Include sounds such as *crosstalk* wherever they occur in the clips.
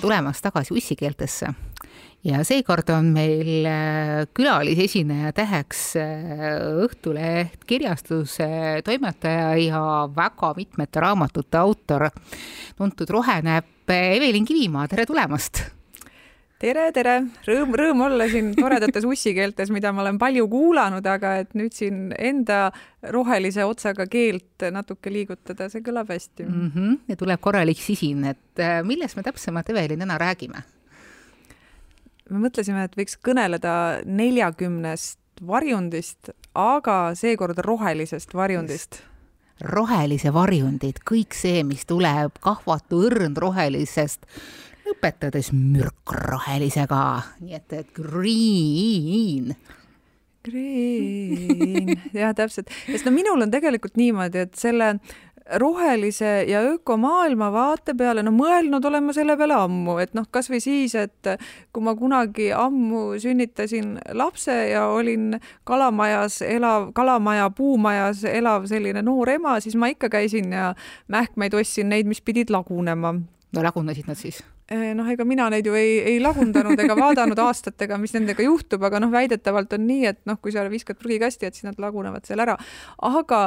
tulemast tagasi ussikeeltesse ja seekord on meil äh, külalisesineja täheks äh, Õhtuleht kirjastuse toimetaja ja väga mitmete raamatute autor, tuntud rohenäpp Evelin Kivimaa, tere tulemast! Tere, tere, rõõm, rõõm olla siin toredates ussikeeltes, mida ma olen palju kuulanud, aga et nüüd siin enda rohelise otsaga keelt natuke liigutada, see kõlab hästi mm. -hmm. ja tuleb korralik sisin, et äh, millest me täpsemalt, Evelin, täna räägime? me mõtlesime, et võiks kõneleda neljakümnest varjundist, aga seekord rohelisest varjundist rohelise varjundid, kõik see, mis tuleb kahvatu õrn rohelisest lõpetades mürkrohelisega, nii et, et green. Green, jah, täpselt, sest no minul on tegelikult niimoodi, et selle rohelise ja ökomaailma vaate peale, no mõelnud olen ma selle peale ammu, et noh, kasvõi siis, et kui ma kunagi ammu sünnitasin lapse ja olin kalamajas elav, kalamaja puumajas elav selline noor ema, siis ma ikka käisin ja mähkmeid ostsin neid, mis pidid lagunema. no lagunesid nad siis? Eh, noh, ega mina neid ju ei, ei lagundanud ega vaadanud *laughs* aastatega, mis nendega juhtub, aga noh, väidetavalt on nii, et noh, kui sa viskad prügikasti, et siis nad lagunevad seal ära. aga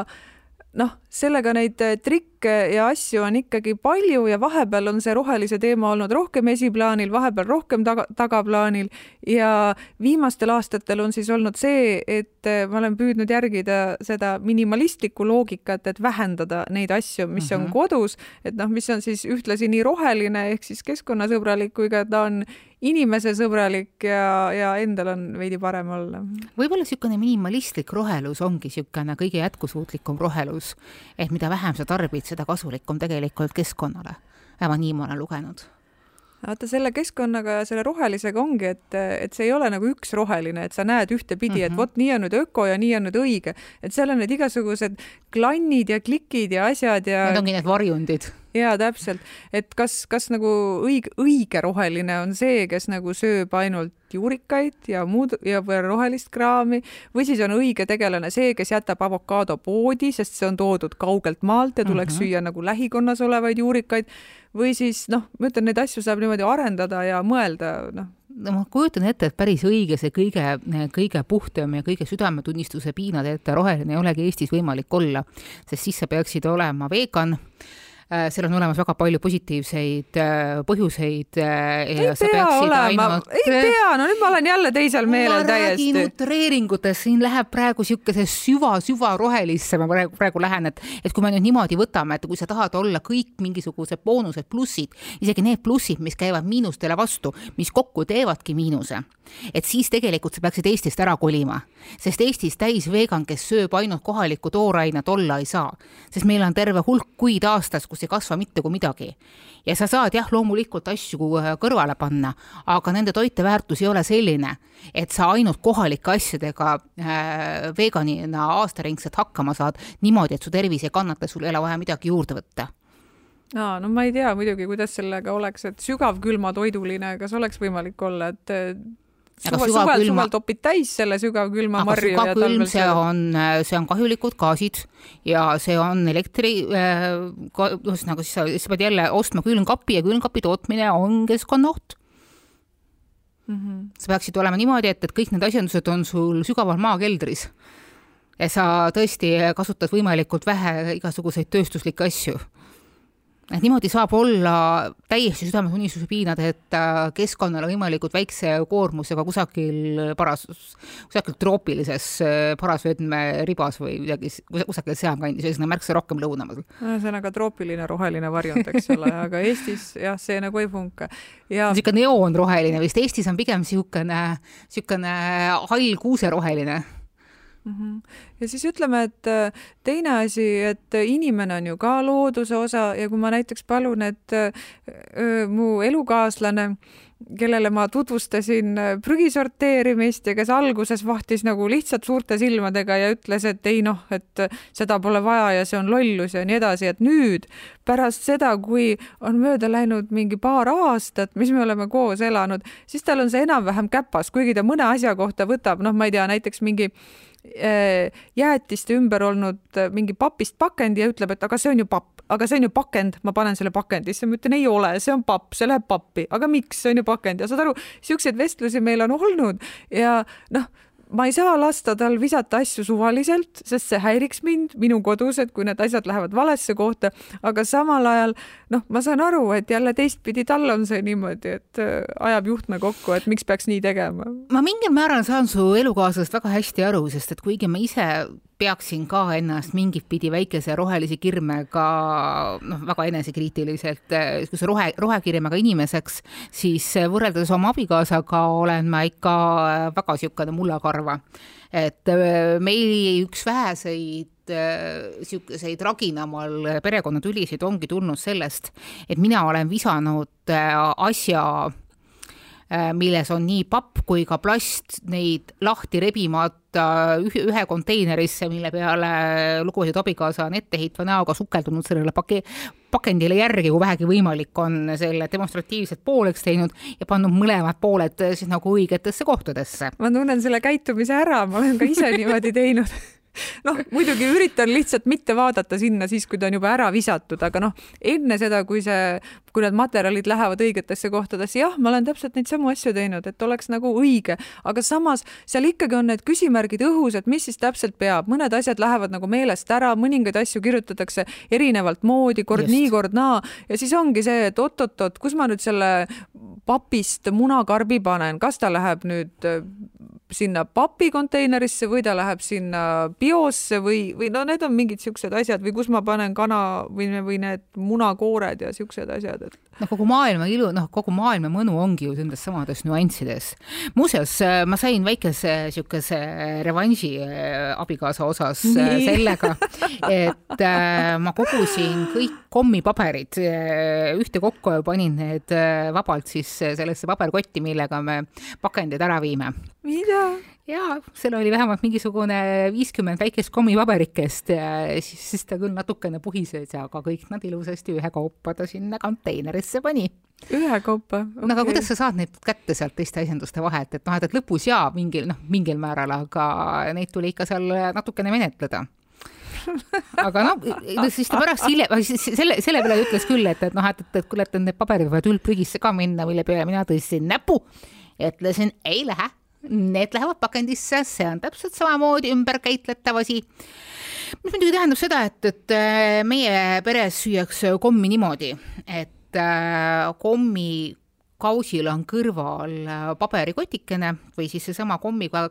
noh, sellega neid eh, trikke ja asju on ikkagi palju ja vahepeal on see rohelise teema olnud rohkem esiplaanil, vahepeal rohkem taga, tagaplaanil ja viimastel aastatel on siis olnud see, et eh, ma olen püüdnud järgida seda minimalistlikku loogikat, et vähendada neid asju, mis mm -hmm. on mhm. kodus, et noh, mis on siis ühtlasi nii roheline ehk siis keskkonnasõbralik, kui ka ta on inimesesõbralik ja, ja endal on veidi parem olla. võib-olla niisugune minimalistlik rohelus ongi niisugune kõige jätkusuutlikum rohelus, et mida vähem sa tarbid, seda kasulikum tegelikult keskkonnale. vähemalt nii ma olen lugenud vaata selle keskkonnaga ja selle rohelisega ongi, et, et see ei ole nagu üks roheline, et sa näed ühtepidi mm, -hmm. et mhm. vot nii on nüüd öko ja nii on nüüd õige, et seal on need igasugused klannid ja klikid ja asjad ja. Need ongi need varjundid jaa, täpselt, et kas, kas nagu õige, õige roheline on see, kes nagu sööb ainult juurikaid ja muud ja rohelist kraami või siis on õige tegelane see, kes jätab avokaado poodi, sest see on toodud kaugelt maalt ja tuleks mm -hmm. süüa nagu lähikonnas olevaid juurikaid või siis noh, ma ütlen, neid asju saab niimoodi arendada ja mõelda, noh. No ma kujutan ette, et päris õige see kõige, kõige puhtam ja kõige südametunnistuse piinade ette roheline ei olegi Eestis võimalik olla, sest siis sa peaksid olema vegan seal on olemas väga palju positiivseid äh, põhjuseid. Äh, ei pea olema. ainult..., ei pea, no nüüd ma olen jälle teisel meelel täiesti. utreeringutes, siin läheb praegu niisuguse süva-süva rohelisse, ma praegu, praegu lähen, et, et kui me nüüd niimoodi võtame, et kui sa tahad olla kõik mingisugused boonused, plussid, isegi need plussid, mis käivad miinustele vastu, mis kokku teevadki miinuse, et siis tegelikult sa peaksid Eestist ära kolima, sest Eestis täis vegan, kes sööb ainult kohalikku toorainet, olla ei saa, sest meil on terve hulk kuid aastas, kus ei kasva mitte kui midagi. ja sa saad jah, loomulikult asju äh, kõrvale panna, aga nende toiteväärtus ei ole selline, et sa ainult kohalike asjadega äh, veganina aastaringselt hakkama saad niimoodi, et su tervis ei kannata, sul ei ole vaja midagi juurde võtta aa, no ma ei tea muidugi, kuidas sellega oleks, et sügavkülmatoiduline, kas oleks võimalik olla, et suvel, suvel, suvel topid täis selle sügavkülma marju ja talvel see on, see on kahjulikud gaasid ja see on elektri äh,, ühesõnaga siis sa, siis sa pead jälle ostma külmkapi ja külmkapi tootmine on keskkonnaoht mm. -hmm. sa peaksid olema niimoodi, et, et kõik need asjandused on sul sügaval maakeldris ja sa tõesti kasutad võimalikult vähe igasuguseid tööstuslikke asju et niimoodi saab olla täiesti südametunnistuse piinad, et äh, keskkonnale võimalikult väikse koormusega kusagil paras, kusagil troopilises äh, parasvöötme ribas või midagi kusagil sealkandis, ühesõnaga märksa rohkem lõunamal. ühesõnaga troopiline roheline varjund, eks ole, aga Eestis jah, see nagu ei funka ja.... niisugune neoonroheline vist, Eestis on pigem niisugune, niisugune hall kuuseroheline. Ja siis ütleme, et äh, teine asi, et inimene on ju ka looduse osa ja kui ma näiteks palun, et öö, äh, mu elukaaslane kellele ma tutvustasin äh, prügisorteerimist ja kes alguses vahtis nagu lihtsalt suurte silmadega ja ütles, et ei noh, et seda pole vaja ja see on lollus ja nii edasi, et nüüd pärast seda, kui on mööda läinud mingi paar aastat, mis me oleme koos elanud, siis tal on see enam-vähem käpas, kuigi ta mõne asja kohta võtab, noh, ma ei tea, näiteks mingi äh, jäätiste ümber olnud äh, mingi papist pakendi ja ütleb, et aga see on ju papp, aga see on ju pakend, ma panen selle pakendisse, ma ütlen ei ole, see on papp, see läheb pappi, aga miks, see on ju pakend. Ja saad aru, siukseid vestlusi meil on olnud. Ja noh ma ei saa lasta tal visata asju suvaliselt, sest see häiriks mind minu kodus, et kui need asjad lähevad valesse kohta, aga samal ajal noh, ma saan aru, et jälle teistpidi tal on see niimoodi, et äh, ajab juhtme kokku, et miks peaks nii tegema. ma mingil määral saan su elukaaslasest väga hästi aru, sest et kuigi ma ise peaksin ka ennast mingit pidi väikese rohelise kirmega, noh, väga enesekriitiliselt, niisuguse rohe, rohekirmega inimeseks, siis võrreldes oma abikaasaga olen ma ikka väga niisugune mullakarva. et meil üks väheseid niisuguseid raginamaal perekonnatülisid ongi tulnud sellest, et mina olen visanud asja milles on nii papp kui ka plast, neid lahti rebimata ühe konteinerisse, mille peale lugupeetud abikaasa on etteheitva näoga sukeldunud sellele pake-, pakendile järgi, kui vähegi võimalik on, selle demonstratiivselt pooleks teinud ja pannud mõlemad pooled siis nagu õigetesse kohtadesse. ma tunnen selle käitumise ära, ma olen ka ise niimoodi teinud *laughs* noh, muidugi üritan lihtsalt mitte vaadata sinna siis, kui ta on juba ära visatud, aga noh, enne seda, kui see, kui need materjalid lähevad õigetesse kohtadesse, jah, ma olen täpselt neid samu asju teinud, et oleks nagu õige, aga samas seal ikkagi on need küsimärgid õhus, et mis siis täpselt peab, mõned asjad lähevad nagu meelest ära, mõningaid asju kirjutatakse erinevalt moodi, kord Just. nii, kord naa. Ja siis ongi see, et oot-oot-oot, kus ma nüüd selle papist munakarbi panen, kas ta läheb nüüd sinna papikonteinerisse või ta läheb sinna biosse või, või no need on mingid siuksed asjad või kus ma panen kana või, või need munakoored ja siuksed asjad, et. Noh, kogu maailma ilu, noh, kogu maailma mõnu ongi ju nendes samades nüanssides. muuseas, ma sain väikese siukese revanši äh, abikaasa osas äh, Nii. *laughs* sellega, et äh, ma kogusin kõik kommipaberid ühtekokku ja panin need vabalt siis sellesse paberkotti, millega me pakendid ära viime. mida? Jaa, seal oli vähemalt mingisugune viiskümmend väikest kommipaberikest ja siis, siis ta küll natukene puhises, aga kõik nad ilusasti ühekaupa ta sinna konteinerisse pani. ühekaupa okay.? no aga kuidas sa saad neid kätte sealt teiste asenduste vahelt, et noh, et lõpus jaa, mingil, noh, mingil määral, aga neid tuli ikka seal natukene menetleda *laughs* aga noh, siis ta pärast hiljem, selle, selle peale ütles küll, et, et noh, et, et, et kuule, et need paberid võivad üldprügisse ka minna, mille peale mina tõstsin näpu ja ütlesin, ei lähe need lähevad pakendisse, see on täpselt samamoodi ümberkäitletav asi. mis muidugi tähendab seda, et, et äh, meie peres süüakse kommi niimoodi, et äh, kommi kausil on kõrval äh, paberikotikene või siis seesama kommi, äh,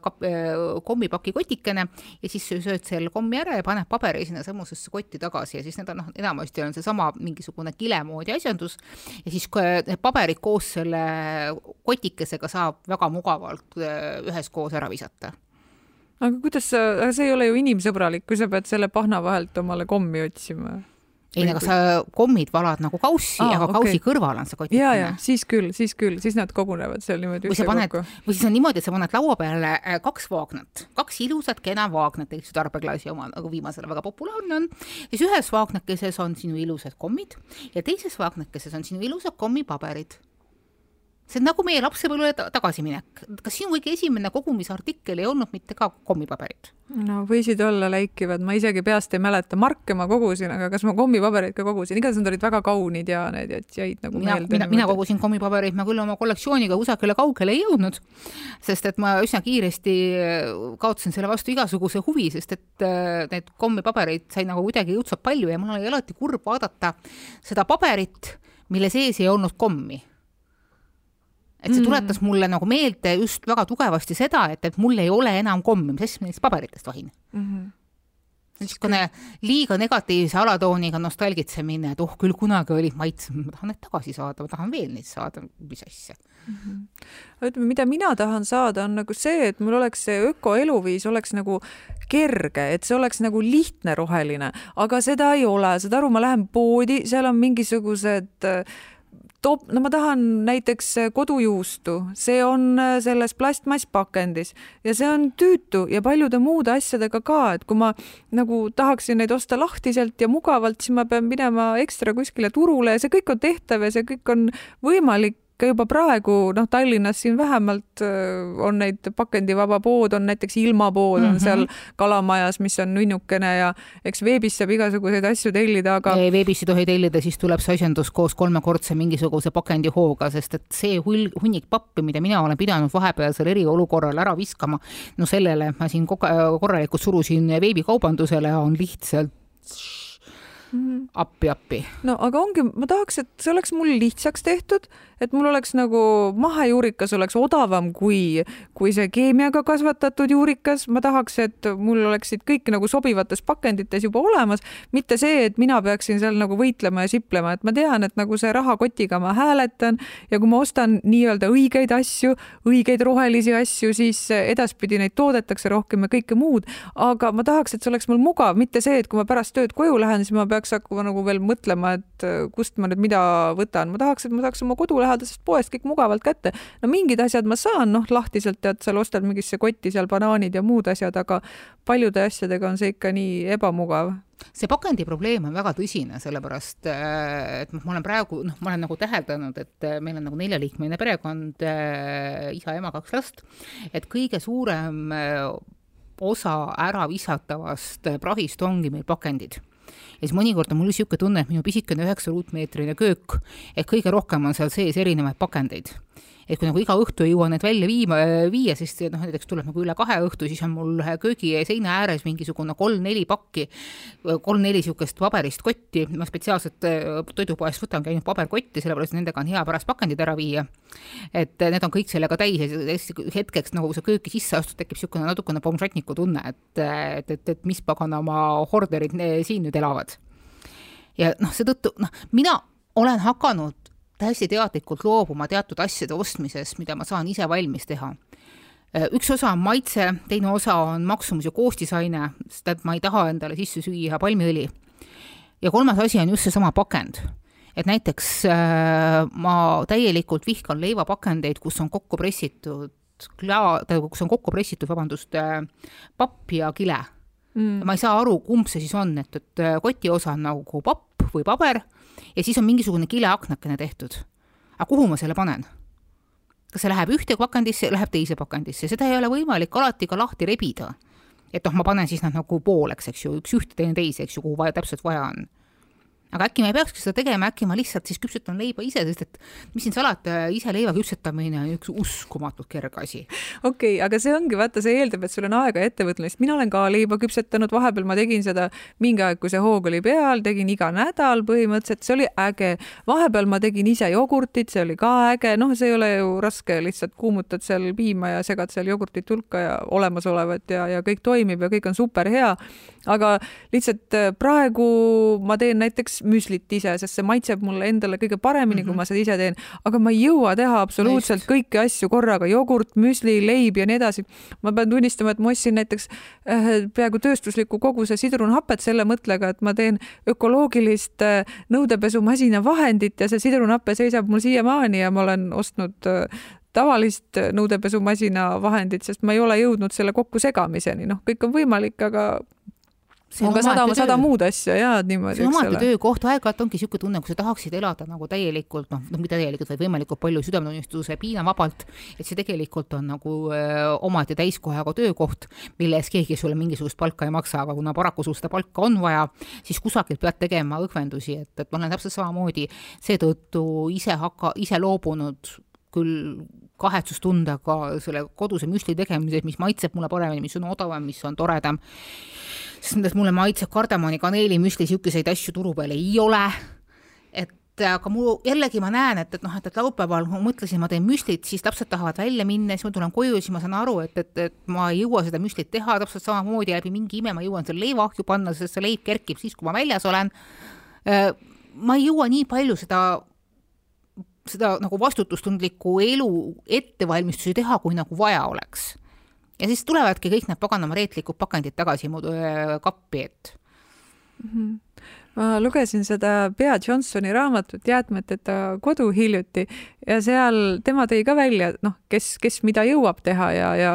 kommipaki kotikene ja siis sa sööd selle kommi ära ja paned paberi sinna samusesse kotti tagasi ja siis need on noh, enamasti on seesama mingisugune kile moodi asjandus ja siis need paberid koos selle kotikesega saab väga mugavalt äh, üheskoos ära visata. Aga kuidas sa, see ei ole ju inimsõbralik, kui sa pead selle pahna vahelt omale kommi otsima ei, aga sa kommid valad nagu kaussi, aga okay. kausi kõrval on see kotikene. ja, ja siis küll, siis küll, siis nad kogunevad seal niimoodi või sa paned, või siis on niimoodi, et sa paned laua peale äh, kaks vaagnat, kaks ilusat kena vaagnat, eks ju, tarbeklaasi oma, nagu viimasel väga populaarne on. siis ühes vaagnakeses on sinu ilusad kommid ja teises vaagnakeses on sinu ilusad kommipaberid see on nagu meie lapsepõlve tagasiminek. kas sinu kõige esimene kogumisartikkel ei olnud mitte ka kommipaberid? no võisid olla läikivad, ma isegi peast ei mäleta, marke ma kogusin, aga kas ma kommipabereid ka kogusin, igatahes nad olid väga kaunid ja need jäid nagu mina, meelde. mina, mina kogusin kommipabereid, ma küll oma kollektsiooniga kusagile kaugele ei jõudnud, sest et ma üsna kiiresti kaotasin selle vastu igasuguse huvi, sest et äh, need kommipabereid sai nagu kuidagi õudselt palju ja mul oli alati kurb vaadata seda paberit, mille sees ei olnud kommi et see mm. tuletas mulle nagu meelde just väga tugevasti seda, et, et mul ei ole enam kommi, mis asja ma neist paberitest vahin mm. -hmm niisugune liiga negatiivse alatooniga nostalgitsemine, et oh küll kunagi olid maitsed, ma tahan need tagasi saada, ma tahan veel neid saada, mis asja mm. -hmm. ütleme, mida mina tahan saada, on nagu see, et mul oleks see ökoeluviis oleks nagu kerge, et see oleks nagu lihtne roheline, aga seda ei ole, saad aru, ma lähen poodi, seal on mingisugused äh, top, no ma tahan näiteks äh, kodujuustu, see on äh, selles plastmasspakendis. Ja see on tüütu ja paljude muude asjadega ka, et kui ma nagu tahaksin neid osta lahtiselt ja mugavalt, siis ma pean minema ekstra kuskile turule ja see kõik on tehtav ja see kõik on võimalik ikka juba praegu, noh, Tallinnas siin vähemalt äh, on neid pakendivaba pood, on näiteks ilmapood mm -hmm. on mhm. seal Kalamajas, mis on nunnukene ja eks veebis saab igasuguseid asju tellida, aga. veebis ei tohi tellida, siis tuleb see asjandus koos kolmekordse mingisuguse pakendihooga, sest et see hull, hunnik pappi, mida mina olen pidanud vahepealsel eriolukorral ära viskama, no sellele ma siin korralikult surusin veebikaubandusele, on lihtsalt mm. appi, appi. no aga ongi, ma tahaks, et see oleks mul lihtsaks tehtud, et mul oleks nagu mahejuurikas oleks odavam kui, kui see keemiaga kasvatatud juurikas. ma tahaks, et mul oleksid kõik nagu sobivates pakendites juba olemas, mitte see, et mina peaksin seal nagu võitlema ja siplema, et ma tean, et nagu see rahakotiga ma hääletan ja kui ma ostan nii-öelda õigeid asju, õigeid rohelisi asju, siis edaspidi neid toodetakse rohkem ja kõike muud. aga ma tahaks, et see oleks mul mugav, mitte see, et kui ma pärast tööd koju lähen, siis ma peaks hakkama nagu veel mõtlema, et kust ma nüüd mida võtan, ma tahaks, et ma saaks oma kodulähedasest poest kõik mugavalt kätte. no mingid asjad ma saan, noh, lahtiselt tead, seal ostad mingisse kotti seal banaanid ja muud asjad, aga paljude asjadega on see ikka nii ebamugav see pakendi probleem on väga tõsine, sellepärast äh, et noh, ma olen praegu, noh, ma olen nagu täheldanud, et äh, meil on nagu neljaliikmeline perekond, isa, ema, kaks last, et kõige suurem osa ära visatavast prahist ongi meil pakendid ja siis mõnikord on mul niisugune tunne, et minu pisikene üheksa ruutmeetrine köök, et kõige rohkem on seal sees erinevaid pakendeid et kui nagu iga õhtu ei jõua need välja viima, viia, siis noh, näiteks tuleb nagu üle kahe õhtu, siis on mul köögi seina ääres mingisugune kolm-neli pakki, kolm-neli niisugust paberist kotti, ma spetsiaalselt äh, toidupoest võtangi ainult paberkotti, sellepärast nendega on hea pärast pakendid ära viia. et need on kõik sellega täis ja hetkeks nagu sa kööki sisse astud, tekib niisugune natukene pomžatniku tunne, et, et, et, et mis paganama horderid siin nüüd elavad. ja noh, seetõttu noh, mina olen hakanud täiesti teadlikult loobuma teatud asjade ostmisest, mida ma saan ise valmis teha. üks osa on maitse, teine osa on maksumus ja koostisaine, sest et ma ei taha endale sisse süüa palmiõli. ja kolmas asi on just seesama pakend et näiteks äh, ma täielikult vihkan leivapakendeid, kus on kokku pressitud kla-, kus on kokku pressitud, vabandust äh,, papp ja kile mm.. ma ei saa aru, kumb see siis on, et, et koti osa on nagu papp või paber ja siis on mingisugune kileaknakene tehtud. aga kuhu ma selle panen? kas see läheb ühte pakendisse, läheb teise pakendisse, seda ei ole võimalik alati ka lahti rebida. et noh, ma panen siis nad nagu pooleks, eks ju, üks ühte, teine teise, eks ju, kuhu vaja, täpselt vaja on aga äkki ma ei peakski seda tegema, äkki ma lihtsalt siis küpsetan leiba ise, sest et mis siin salata, ise leiva küpsetamine on üks uskumatult kerge asi. okei okay,, aga see ongi, vaata, see eeldab, et sul on aega ettevõtmist, mina olen ka leiba küpsetanud, vahepeal ma tegin seda mingi aeg, kui see hoog oli peal, tegin iga nädal põhimõtteliselt, see oli äge. vahepeal ma tegin ise jogurtit, see oli ka äge, noh, see ei ole ju raske, lihtsalt kuumutad seal piima ja segad seal jogurtit hulka ja olemasolevat ja, ja kõik toimib ja kõik on super hea. Aga lihtsalt äh, praegu ma teen näiteks müslit ise, sest see maitseb mulle endale kõige paremini mm, -hmm. kui mhm. ma seda ise teen, aga ma ei jõua teha absoluutselt kõiki asju korraga, jogurt, müsli, leib ja nii edasi. ma pean tunnistama, et ma ostsin näiteks äh, peaaegu tööstusliku koguse sidrunhapet selle mõttega, et ma teen ökoloogilist äh, nõudepesumasina vahendit ja see sidrunhape seisab mul siiamaani ja ma olen ostnud tavalist nõudepesumasina vahendit, sest ma ei ole jõudnud selle kokkusegamiseni, noh, kõik on võimalik, aga on ka sada, sada muud asja ja niimoodi. see on omaette töökoht, aeg-ajalt ongi niisugune tunne, kui sa tahaksid elada nagu täielikult noh, noh mitte täielikult, vaid võimalikult palju südametunnistuse piinavabalt, et see tegelikult on nagu öö, omaette täiskohaga töökoht, mille eest keegi sulle mingisugust palka ei maksa, aga kuna paraku sul seda palka on vaja, siis kusagilt pead tegema õhvendusi, et, et ma olen täpselt samamoodi seetõttu ise hakka, ise loobunud küll kahetsustundega selle koduse müsli tegemises, mis maitseb mulle paremini, mis on odavam, mis on toredam sest nendest mulle maitseb kardamoni, kaneeli, müsli, niisuguseid asju turu peal ei ole. et aga mu jällegi ma näen, et, et noh, et, et laupäeval ma mõtlesin, ma teen müslit, siis lapsed tahavad välja minna, siis ma tulen koju, siis ma saan aru, et, et, et ma ei jõua seda müslit teha täpselt samamoodi läbi mingi ime, ma jõuan selle leiva ahju panna, sest see leib kerkib siis, kui ma väljas olen. Äh, ma ei jõua nii palju seda seda nagu vastutustundlikku elu ettevalmistusi teha, kui nagu vaja oleks ja siis tulevadki kõik need paganama reetlikud pakendid tagasi mu kappi, et mm. -hmm ma lugesin seda Bea Johnsoni raamatut Jäätmeteta kodu hiljuti ja seal tema tõi ka välja, noh, kes, kes mida jõuab teha ja, ja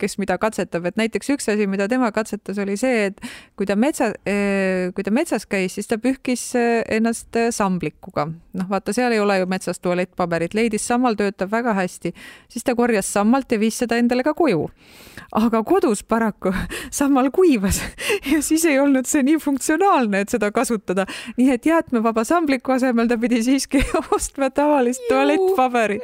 kes mida katsetab, et näiteks üks asi, mida tema katsetas, oli see, et kui ta metsa, kui ta metsas käis, siis ta pühkis ennast samblikuga. noh, vaata, seal ei ole ju metsas tualettpaberit, leidis sammal töötab väga hästi, siis ta korjas sammalt ja viis seda endale ka koju. aga kodus paraku *laughs* sammal kuivas *laughs* ja siis ei olnud see nii funktsionaalne, et seda kasutada, nii et jäätmevaba sambliku asemel ta pidi siiski *laughs* ostma tavalist tualettpaberit.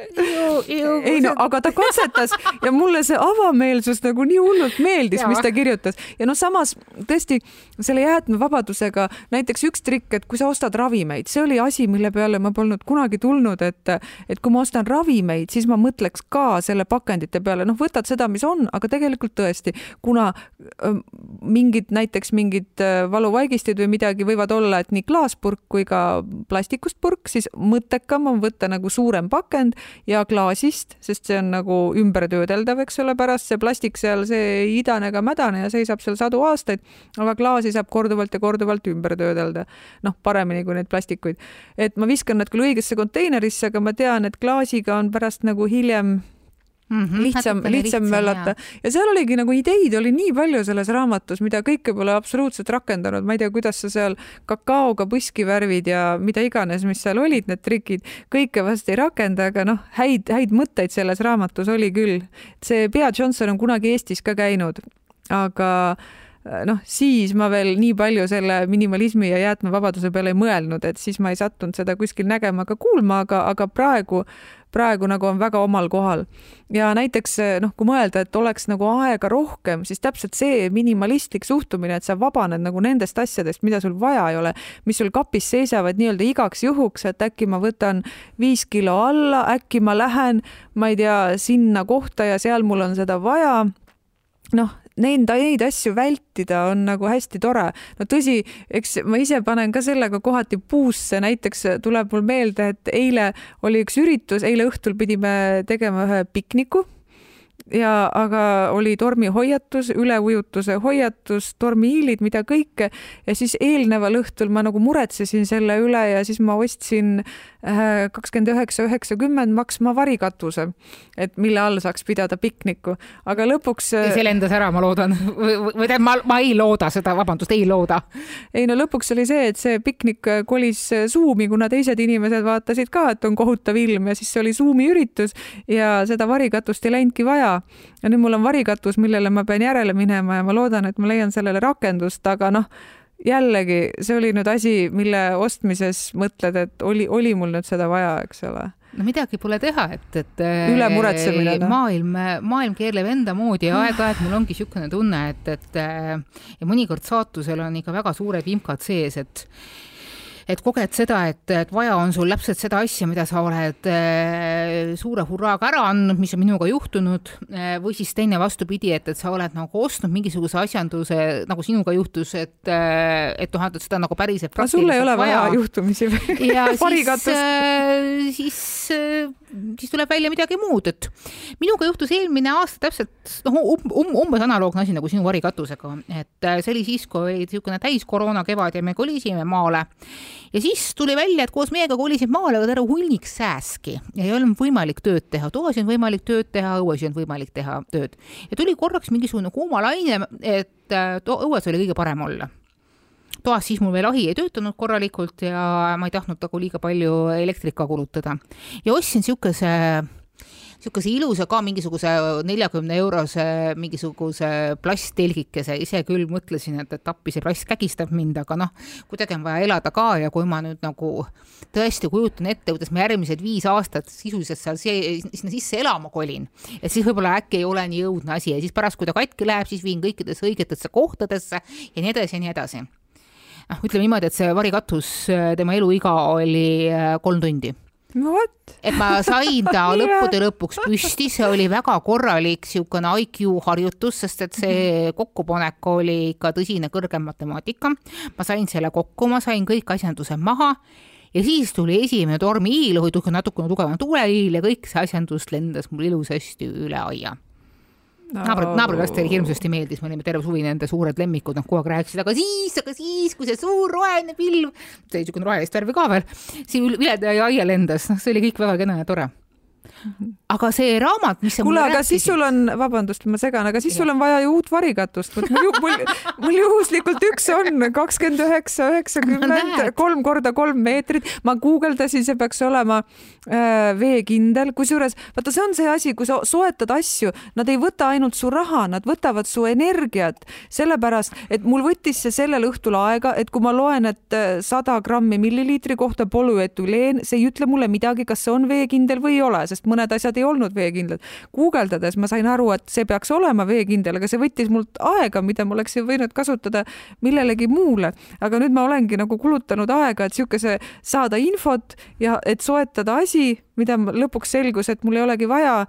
ei no aga ta katsetas ja mulle see avameelsus nagu nii hullult meeldis, mis ta kirjutas. Ja noh, samas tõesti selle jäätmevabadusega näiteks üks trikk, et kui sa ostad ravimeid, see oli asi, mille peale ma polnud kunagi tulnud, et et kui ma ostan ravimeid, siis ma mõtleks ka selle pakendite peale, noh, võtad seda, mis on, aga tegelikult tõesti, kuna mingid näiteks mingid valuvaigistid või midagi võivad olla, et nii klaaspurk kui ka plastikust purk, siis mõttekam on võtta nagu suurem pakend ja klaasist, sest see on nagu ümbertöödeldav, eks ole, pärast see plastik seal, see ei idane ega mädane ja seisab seal sadu aastaid, aga klaasi saab korduvalt ja korduvalt ümber töödelda. noh, paremini kui neid plastikuid. et ma viskan nad küll õigesse konteinerisse, aga ma tean, et klaasiga on pärast nagu hiljem Mm -hmm, lihtsam, lihtsam möllata. ja seal oligi nagu ideid oli nii palju selles raamatus, mida kõike pole absoluutselt rakendanud, ma ei tea, kuidas sa seal kakaoga põski värvid ja mida iganes, mis seal olid, need trikid, kõike vast ei rakenda, aga noh, häid, häid mõtteid selles raamatus oli küll. see Bea Johnson on kunagi Eestis ka käinud, aga noh, siis ma veel nii palju selle minimalismi ja jäätmevabaduse peale ei mõelnud, et siis ma ei sattunud seda kuskil nägema ega kuulma, aga, aga praegu praegu nagu on väga omal kohal. ja näiteks noh, kui mõelda, et oleks nagu aega rohkem, siis täpselt see minimalistlik suhtumine, et sa vabaned nagu nendest asjadest, mida sul vaja ei ole, mis sul kapis seisavad nii-öelda igaks juhuks, et äkki ma võtan viis kilo alla, äkki ma lähen, ma ei tea, sinna kohta ja seal mul on seda vaja noh, neid, neid asju vältida on nagu hästi tore. no tõsi, eks ma ise panen ka sellega kohati puusse, näiteks tuleb mul meelde, et eile oli üks üritus, eile õhtul pidime tegema ühe pikniku ja aga oli tormihoiatus, üleujutuse hoiatus, tormihiilid, mida kõike ja siis eelneval õhtul ma nagu muretsesin selle üle ja siis ma ostsin Äh, kakskümmend üheksa, üheksakümmend maksma varikatuse, et mille all saaks pidada pikniku, aga lõpuks. see lendas ära, ma loodan, või tähendab, ma, ma ei looda seda, vabandust, ei looda. ei no lõpuks oli see, et see piknik kolis Zoomi, kuna teised inimesed vaatasid ka, et on kohutav ilm ja siis see oli Zoomi üritus ja seda varikatust ei läinudki vaja. Ja nüüd mul on varikatus, millele ma pean järele minema ja ma loodan, et ma leian sellele rakendust, aga noh jällegi, see oli nüüd asi, mille ostmises mõtled, et oli, oli mul nüüd seda vaja, eks ole. No midagi pole teha, et, et üle muretsemine no.. maailm, maailm keerleb enda moodi ja aeg-ajalt mul ongi niisugune tunne, et, et ja mõnikord saatusel on ikka väga suured vimkad sees, et et koged seda, et, et vaja on sul täpselt seda asja, mida sa oled äh, suure hurraaga ära andnud, mis on minuga juhtunud äh,, või siis teine vastupidi, et, et sa oled nagu ostnud mingisuguse asjanduse, nagu sinuga juhtus, et äh,, et noh, et seda nagu päriselt aga sul ei ole vaja juhtumisi või? *laughs* ja *laughs* siis, siis siis tuleb välja midagi muud, et minuga juhtus eelmine aasta täpselt noh um, um, umbes analoogne asi nagu sinu varikatusega, et see oli siis, kui oli niisugune täis koroona kevad ja me kolisime maale. Ja siis tuli välja, et koos meiega kolisid maale ka terve hunnik sääski. Ja ei olnud võimalik tööd teha, toas ei olnud võimalik tööd teha, õues ei olnud võimalik teha tööd. Ja tuli korraks mingisugune kuumalaine, et äh, õues oli kõige parem olla. Toas siis mul veel ahi ei töötanud korralikult ja ma ei tahtnud nagu liiga palju elektrit ka kulutada. ja ostsin niisuguse niisuguse ilusa ka mingisuguse neljakümne eurose mingisuguse plasttelgikese, ise küll mõtlesin, et, et appi see plast kägistab mind, aga noh, kuidagi on vaja elada ka. Ja kui ma nüüd nagu tõesti kujutan ette, kuidas ma järgmised viis aastat sisuliselt seal see, sinna sisse elama kolin, et siis võib-olla äkki ei ole nii õudne asi. Ja siis pärast, kui ta katki läheb, siis viin kõikidesse õigetesse kohtadesse ja nii edasi ja nii edasi. Noh, ütleme niimoodi, et see varikatus, tema eluiga oli äh, kolm tundi vot. et ma sain ta *laughs* lõppude lõpuks püsti, see oli väga korralik niisugune IQ harjutus, sest et see kokkupanek oli ikka tõsine kõrgem matemaatika. ma sain selle kokku, ma sain kõik asjandused maha ja siis tuli esimene tormihiil, või natukene tugevam tuuleiil ja kõik see asjandus lendas mul ilusasti üle aia. Naabrid, naabrilastele hirmsasti meeldis, me olime terve suvi nende suured lemmikud, nad kogu aeg rääkisid, aga siis, aga siis, kui see suur roheline pilv, see niisugune rohelist värvi ka veel, siin vileda ja aia lendas, noh, see oli kõik väga kena ja tore aga see raamat, mis sa kuule, aga rääkisid... siis sul on, vabandust, ma segan, aga siis ja. sul on vaja ju uut varikatust, mul, mul, mul juhuslikult üks on kakskümmend üheksa, üheksakümmend, kolm korda kolm meetrit. ma guugeldasin, see peaks olema äh, veekindel, kusjuures vaata, see on see asi, kui sa soetad asju, nad ei võta ainult su raha, nad võtavad su energiat, sellepärast et mul võttis see sellel õhtul aega, et kui ma loen, et äh, sada grammi milliliitri kohta polüetüleen, see ei ütle mulle midagi, kas see on veekindel või ei ole, sest mõned asjad ei olnud veekindlad. guugeldades ma sain aru, et see peaks olema veekindel, aga see võttis mult aega, mida ma oleks võinud kasutada millelegi muule. aga nüüd ma olengi nagu kulutanud aega, et niisuguse saada infot ja et soetada asi, mida lõpuks selgus, et mul ei olegi vaja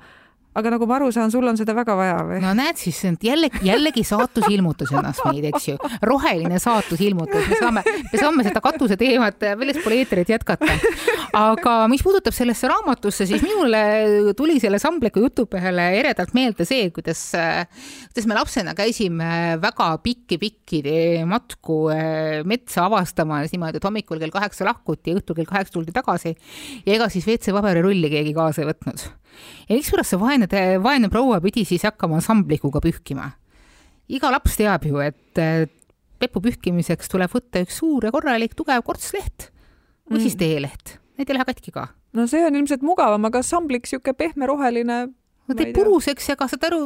aga nagu ma aru saan, sul on seda väga vaja või? no näed siis, jällegi, jällegi saatus ilmutas ennast meid, eks ju. roheline saatus ilmutas, me saame, me saame seda katuse teemat väljaspool eetrit jätkata. aga mis puudutab sellesse raamatusse, siis minule tuli selle Sambliku jutupeale eredalt meelde see, kuidas, kuidas me lapsena käisime väga pikki-pikki matku eh, metsa avastamas niimoodi, et hommikul kell kaheksa lahkuti, õhtul kell kaheksa tuldi tagasi ja ega siis WC-paberirulli keegi kaasa ei võtnud ja mikspärast see vaene, vaene proua pidi siis hakkama samblikuga pühkima? iga laps teab ju, et pepu pühkimiseks tuleb võtta üks suur ja korralik tugev kortsleht või mm. siis teeleht, need ei lähe katki ka. no see on ilmselt mugavam, aga samblik sihuke pehme roheline no teeb puruseks ja ka saad aru,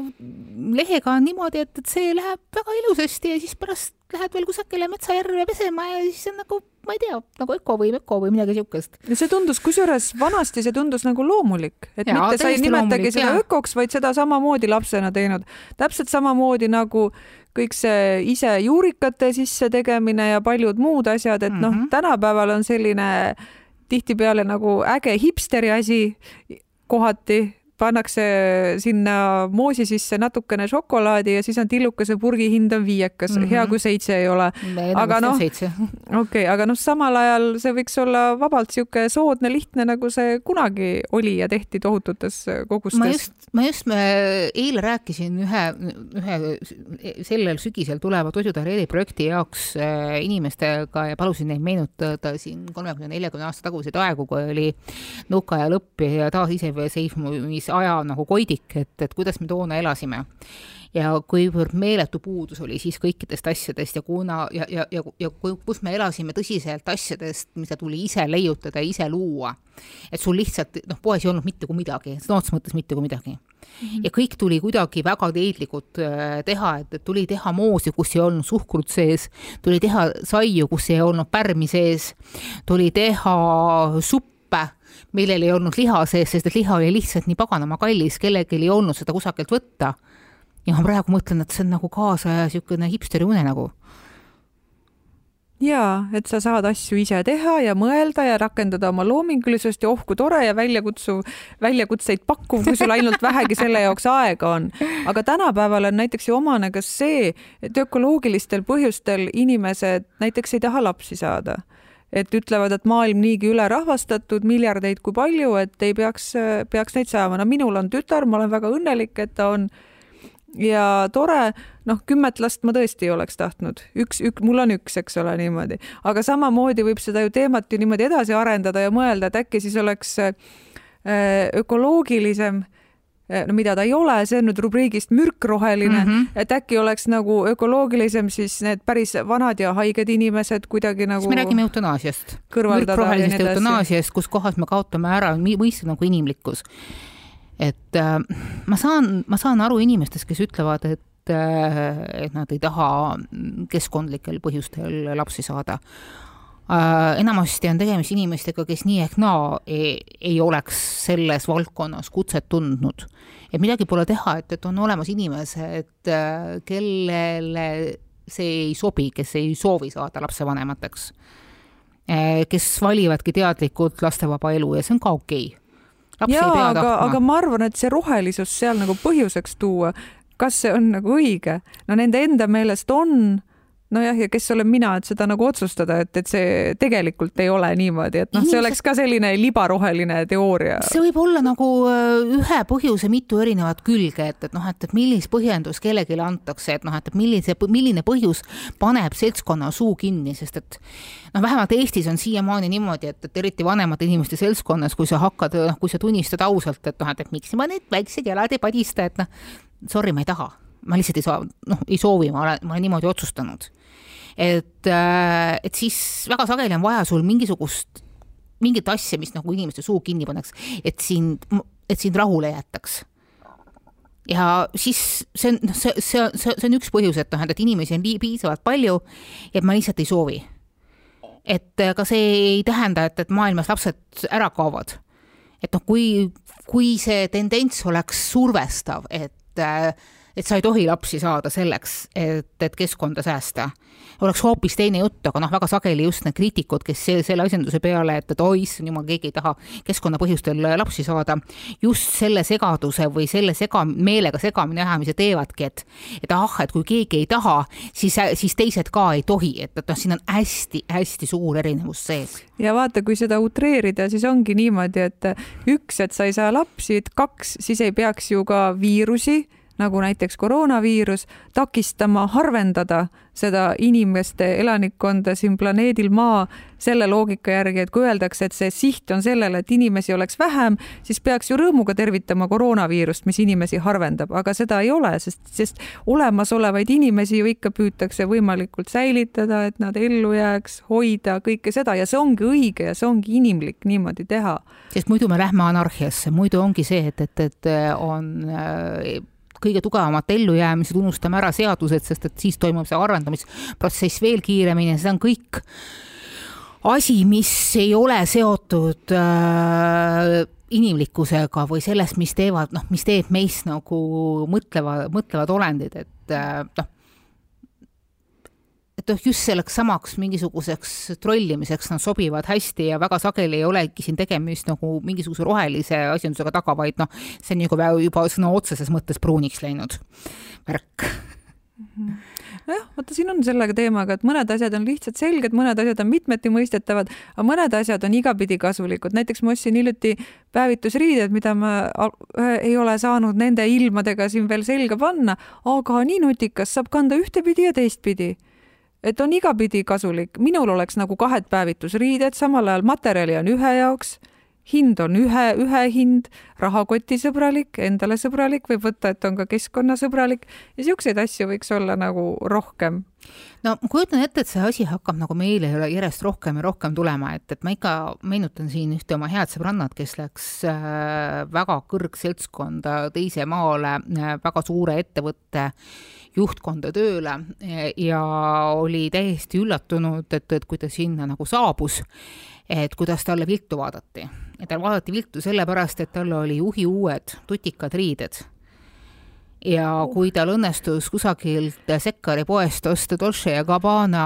lehega on niimoodi, et, et see läheb väga ilusasti ja siis pärast lähed veel kusagile metsajärve pesema ja siis on nagu, ma ei tea, nagu öko või möko või midagi siukest. ja see tundus, kusjuures vanasti see tundus nagu loomulik, et ja, mitte sa ei nimetagi seda ökoks, vaid seda samamoodi lapsena teinud. täpselt samamoodi nagu kõik see ise juurikate sisse tegemine ja paljud muud asjad, et mm -hmm. noh, mhm. tänapäeval on selline tihtipeale nagu äge hipsteri asi kohati pannakse sinna moosi sisse natukene šokolaadi ja siis on tillukese purgi hind on viiekas mm, -hmm. hea kui seitse ei ole. aga noh, *laughs* okei aga noh, samal ajal see võiks olla vabalt sihuke soodne, lihtne, nagu see kunagi oli ja tehti tohututes kogustes. ma just, ma just me eile rääkisin ühe, ühe sellel sügisel tuleva toidutareli projekti jaoks äh, inimestega ja palusin neid meenutada siin kolmekümne, neljakümne aasta taguseid aegu, kui oli nõukaaja lõpp ja taasiseseisvumis aja nagu koidik, et, et kuidas me toona elasime. ja kuivõrd meeletu puudus oli siis kõikidest asjadest ja kuna ja, ja, ja, ja kus me elasime tõsiselt asjadest, mida tuli ise leiutada ja ise luua. et sul lihtsalt noh, poes ei olnud mitte kui midagi, sõna otseses mõttes mitte kui midagi Mm -hmm. ja kõik tuli kuidagi väga teadlikult äh, teha, et, tuli teha moosi, kus ei olnud suhkrut sees, tuli teha saiu, kus ei olnud pärmi sees, tuli teha suppe millel ei olnud liha sees, sest et liha oli lihtsalt nii paganama kallis, kellelgi ei olnud seda kusagilt võtta. ja ma praegu mõtlen, et see on nagu kaasaja niisugune hipsteri unenägu jaa, et sa saad asju ise teha ja mõelda ja rakendada oma loomingulisust ja oh kui tore ja väljakutsuv, väljakutseid pakkuv, kui sul ainult vähegi selle jaoks aega on. aga tänapäeval on näiteks ju omane ka see, et ökoloogilistel põhjustel inimesed näiteks ei taha lapsi saada et ütlevad, et maailm niigi ülerahvastatud, miljardeid kui palju, et ei peaks, peaks neid saama. no minul on tütar, ma olen väga õnnelik, et ta on. Ja tore, noh, kümmet last ma tõesti ei oleks tahtnud, üks, ük, mul on üks, eks ole, niimoodi, aga samamoodi võib seda ju teemat ju niimoodi edasi arendada ja mõelda, et äkki siis oleks äh, ökoloogilisem. äh, no mida ta ei ole, see on nüüd rubriigist mürkroheline mm, -hmm. et äkki oleks nagu ökoloogilisem siis need päris vanad ja haiged inimesed kuidagi nagu. me räägime eutanaasiast. mürkrohelisest eutanaasiast, kus kohas me kaotame ära mõiste nagu inimlikkus. et äh, ma saan, ma saan aru inimestest, kes ütlevad, et äh, et nad ei taha keskkondlikel põhjustel lapsi saada enamasti on tegemist inimestega, kes nii ehk naa ei, ei oleks selles valdkonnas kutset tundnud. et midagi pole teha, et, et on olemas inimesed, äh, kellele see ei sobi, kes ei soovi saada lapsevanemateks. Äh, kes valivadki teadlikult lastevaba elu ja see on ka okei okay jaa, aga, aga ma arvan, et see rohelisus seal nagu põhjuseks tuua, kas see on nagu õige, no nende enda meelest on nojah, ja kes olen mina, et seda nagu otsustada, et, et see tegelikult ei ole niimoodi, et noh, see oleks ka selline libaroheline teooria. see võib olla nagu äh, ühe põhjuse mitu erinevat külge, et, et noh, et, et millist põhjendus kellelegi antakse, et noh, et, et millise, milline põhjus paneb seltskonna suu kinni, sest et noh, vähemalt Eestis on siiamaani niimoodi, et, et eriti vanemate inimeste seltskonnas, kui sa hakkad, noh, kui sa tunnistad ausalt, et noh, et, et miks ma need väiksed jalad ei padista, et noh, sorry, ma ei taha ma lihtsalt ei saa, noh, ei soovi, ma olen, ma olen niimoodi otsustanud et, äh, et siis väga sageli on vaja sul mingisugust, mingit asja, mis nagu inimeste suu kinni paneks, et sind, et sind rahule jätaks ja siis see on, noh, see, see, see, see on üks põhjus, et noh, et inimesi on piisavalt palju, et ma lihtsalt ei soovi. et ka see ei tähenda, et, et maailmas lapsed ära kaovad. et noh, kui, kui see tendents oleks survestav, et äh, et sa ei tohi lapsi saada selleks, et, et keskkonda säästa. Oleks hoopis teine jutt, aga noh, väga sageli just need kriitikud, kes selle asjanduse peale, et, et oi issand jumal, keegi ei taha keskkonnapõhjustel lapsi saada, just selle segaduse või selle sega, meelega segamini ajamise teevadki, et et ah, et kui keegi ei taha, siis, siis teised ka ei tohi, et, et noh, siin on hästi-hästi suur erinevus sees. ja vaata, kui seda utreerida, siis ongi niimoodi, et üks, et sa ei saa lapsi, et kaks, siis ei peaks ju ka viirusi nagu näiteks koroonaviirus, takistama, harvendada seda inimeste elanikkonda siin planeedil Maa selle loogika järgi, et kui öeldakse, et see siht on sellele, et inimesi oleks vähem, siis peaks ju rõõmuga tervitama koroonaviirust, mis inimesi harvendab, aga seda ei ole, sest, sest olemasolevaid inimesi ju ikka püütakse võimalikult säilitada, et nad ellu jääks, hoida kõike seda. Ja see ongi õige ja see ongi inimlik niimoodi teha. sest muidu me lähme anarhiasse, muidu ongi see, et, et, et on äh, kõige tugevamat ellujäämised, unustame ära seadused, sest et siis toimub see arendamisprotsess veel kiiremini ja see on kõik asi, mis ei ole seotud äh, inimlikkusega või sellest, mis teevad, noh, mis teeb meist nagu mõtleva, mõtlevad olendid, et äh, noh et noh, just selleks samaks mingisuguseks trollimiseks nad sobivad hästi ja väga sageli ei olegi siin tegemist nagu mingisuguse rohelise asjandusega taga, vaid noh, see on juba, juba sõna otseses mõttes pruuniks läinud värk mhm. nojah, vaata siin on sellega teemaga, et mõned asjad on lihtsalt selged, mõned asjad on mitmeti mõistetavad, aga mõned asjad on igapidi kasulikud. näiteks ma ostsin hiljuti päevitusriided, mida ma ei ole saanud nende ilmadega siin veel selga panna, aga nii nutikas, saab kanda ühtepidi ja teistpidi et on igapidi kasulik, minul oleks nagu kahed päevitusriided, samal ajal materjali on ühe jaoks, hind on ühe, ühe hind, rahakotisõbralik, endale sõbralik, võib võtta, et on ka keskkonnasõbralik ja siukseid asju võiks olla nagu rohkem. no ma kujutan ette, et see asi hakkab nagu meile järjest rohkem ja rohkem tulema, et, et ma ikka meenutan siin ühte oma head sõbrannat, kes läks äh, väga kõrgseltskonda teise maale äh, väga suure ettevõtte juhtkonda tööle ja oli täiesti üllatunud, et, et kui ta sinna nagu saabus, et kuidas talle viltu vaadati. ja tal vaadati viltu sellepärast, et tal oli juhi uued tutikad riided ja kui tal õnnestus kusagilt Sekkari poest osta Dolce ja Gabbana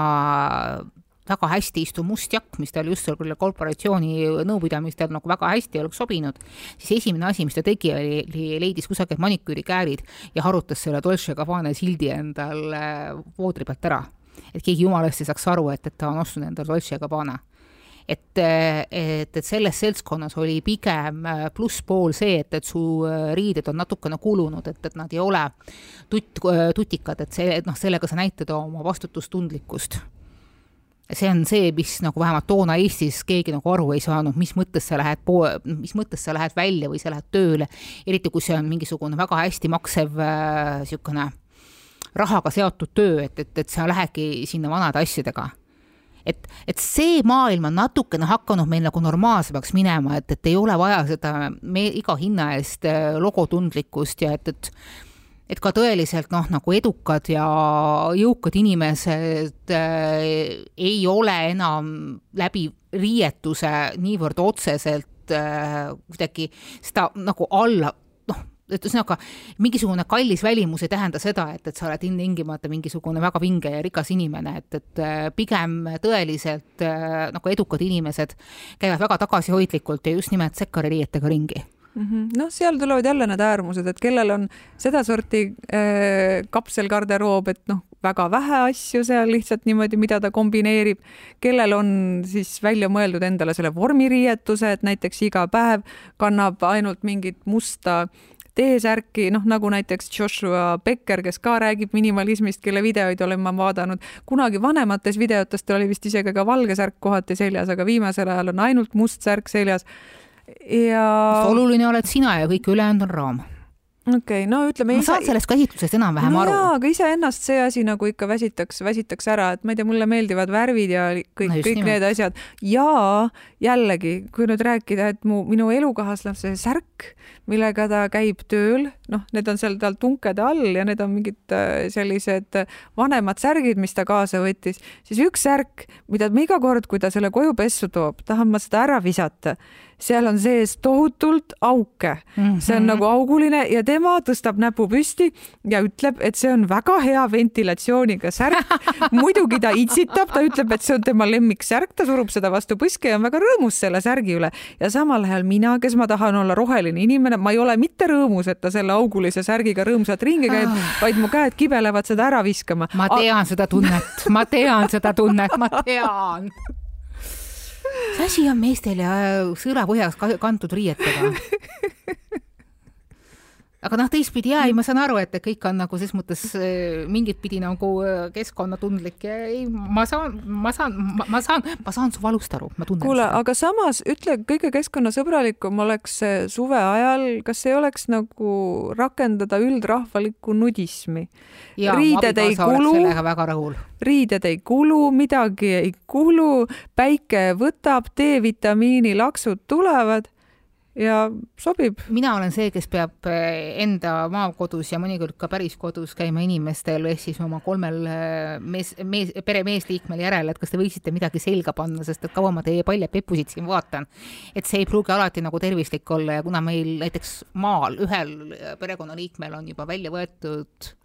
väga hästi istuv must jakk, mis tal just selle korporatsiooni nõupidamistel nagu väga hästi oleks sobinud, siis esimene asi, mis ta tegi, oli, leidis kusagilt maniküürikäärid ja harutas selle Dolce Gabbana sildi endal voodri pealt ära. et keegi jumalast ei saaks aru, et, et ta on ostnud endale Dolce Gabbana. Et, et, et selles seltskonnas oli pigem plusspool see, et, et su riided on natukene kulunud, et, et nad ei ole tutt, tutikad, et see, et noh, sellega sa näitad oma vastutustundlikkust see on see, mis nagu vähemalt toona Eestis keegi nagu aru ei saanud, mis mõttes sa lähed poe, mis mõttes sa lähed välja või sa lähed tööle, eriti kui see on mingisugune väga hästi maksev niisugune äh, rahaga seotud töö, et, et, et sa lähedki sinna vanade asjadega. et, et see maailm on natukene hakanud meil nagu normaalsemaks minema, et, et ei ole vaja seda me iga hinna eest äh, logotundlikkust ja et, et et ka tõeliselt noh, nagu edukad ja jõukad inimesed äh, ei ole enam läbi riietuse niivõrd otseselt äh, kuidagi seda nagu alla noh, et ühesõnaga mingisugune kallis välimus ei tähenda seda, et, et sa oled ilmtingimata mingisugune väga vinge ja rikas inimene, et, et äh, pigem tõeliselt äh, nagu edukad inimesed käivad väga tagasihoidlikult ja just nimelt sekkari riietega ringi. Noh, seal tulevad jälle need äärmused, et kellel on sedasorti äh, kapselgarderoob, et noh, väga vähe asju seal lihtsalt niimoodi, mida ta kombineerib, kellel on siis välja mõeldud endale selle vormiriietuse, et näiteks iga päev kannab ainult mingit musta T-särki, noh nagu näiteks Joshua Becker, kes ka räägib minimalismist, kelle videoid olen ma vaadanud. kunagi vanemates videotes tal oli vist isegi ka valge särk kohati seljas, aga viimasel ajal on ainult must särk seljas ja. oluline oled sina ja kõik ülejäänud on raam okei okay,, no ütleme. ma saan sellest käsitlusest enam-vähem no aru. jaa, aga iseennast see asi nagu ikka väsitaks, väsitaks ära, et ma ei tea, mulle meeldivad värvid ja kõik no, kõik nimelt. need asjad ja jällegi, kui nüüd rääkida, et mu, minu elukaaslase särk, millega ta käib tööl, noh, need on seal tal tunkede all ja need on mingid äh, sellised vanemad särgid, mis ta kaasa võttis, siis üks särk, mida ma iga kord, kui ta selle koju pessu toob, tahan ma seda ära visata seal on sees tohutult auke mm. -hmm. see on nagu auguline ja tema tõstab näpu püsti ja ütleb, et see on väga hea ventilatsiooniga särk. *laughs* muidugi ta itsitab, ta ütleb, et see on tema lemmiksärk, ta surub seda vastu põske ja on väga rõõmus selle särgi üle. ja samal ajal mina, kes ma tahan olla roheline inimene, ma ei ole mitte rõõmus, et ta selle augulise särgiga rõõmsalt ringi käib oh., vaid mu käed kibelevad seda ära viskama. ma tean A seda tunnet, ma tean seda tunnet, ma tean *laughs* mis asi on meestel ja sõõrapõhjas kantud riietega? *laughs* aga noh, teistpidi jaa, ei, ma saan aru, et kõik on nagu ses mõttes äh, mingit pidi nagu äh, keskkonnatundlik ja ei, ma saan, ma saan, ma saan, ma saan su valust aru, ma tunnen kuule, aga samas ütle, kõige keskkonnasõbralikum oleks suve ajal, kas ei oleks nagu rakendada üldrahvalikku nudismi? riided ei kulu, väga rahul. riided ei kulu, midagi ei kulu, päike võtab, D-vitamiini laksud tulevad ja sobib. mina olen see, kes peab eh, enda maakodus ja mõnikord ka päris kodus käima inimestel ehk siis oma kolmel eh, mees, mees, pere meesliikmel järele, et kas te võiksite midagi selga panna, sest et kaua ma teie palja pepusid siin vaatan. et see ei pruugi alati nagu tervislik olla ja kuna meil näiteks maal ühel perekonnaliikmel on juba välja võetud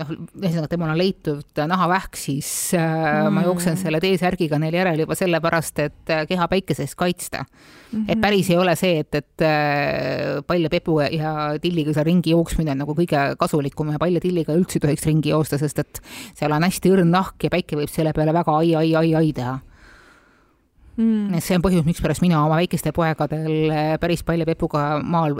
noh, ühesõnaga temal on leitud nahavähk, siis mm. ma jooksen selle T-särgiga neil järel juba sellepärast, et äh, keha päikese eest kaitsta mm. -hmm. et päris ei ole see, et, et äh, palja pepu ja tilliga seal ringi jooksmine on nagu kõige kasulikum ja palja tilliga üldse ei tohiks ringi joosta, sest et seal on hästi õrn nahk ja päike võib selle peale väga ai, ai, ai, ai teha mm.. see on põhjus, mikspärast mina oma väikeste poegadel eh, päris palja pepuga maal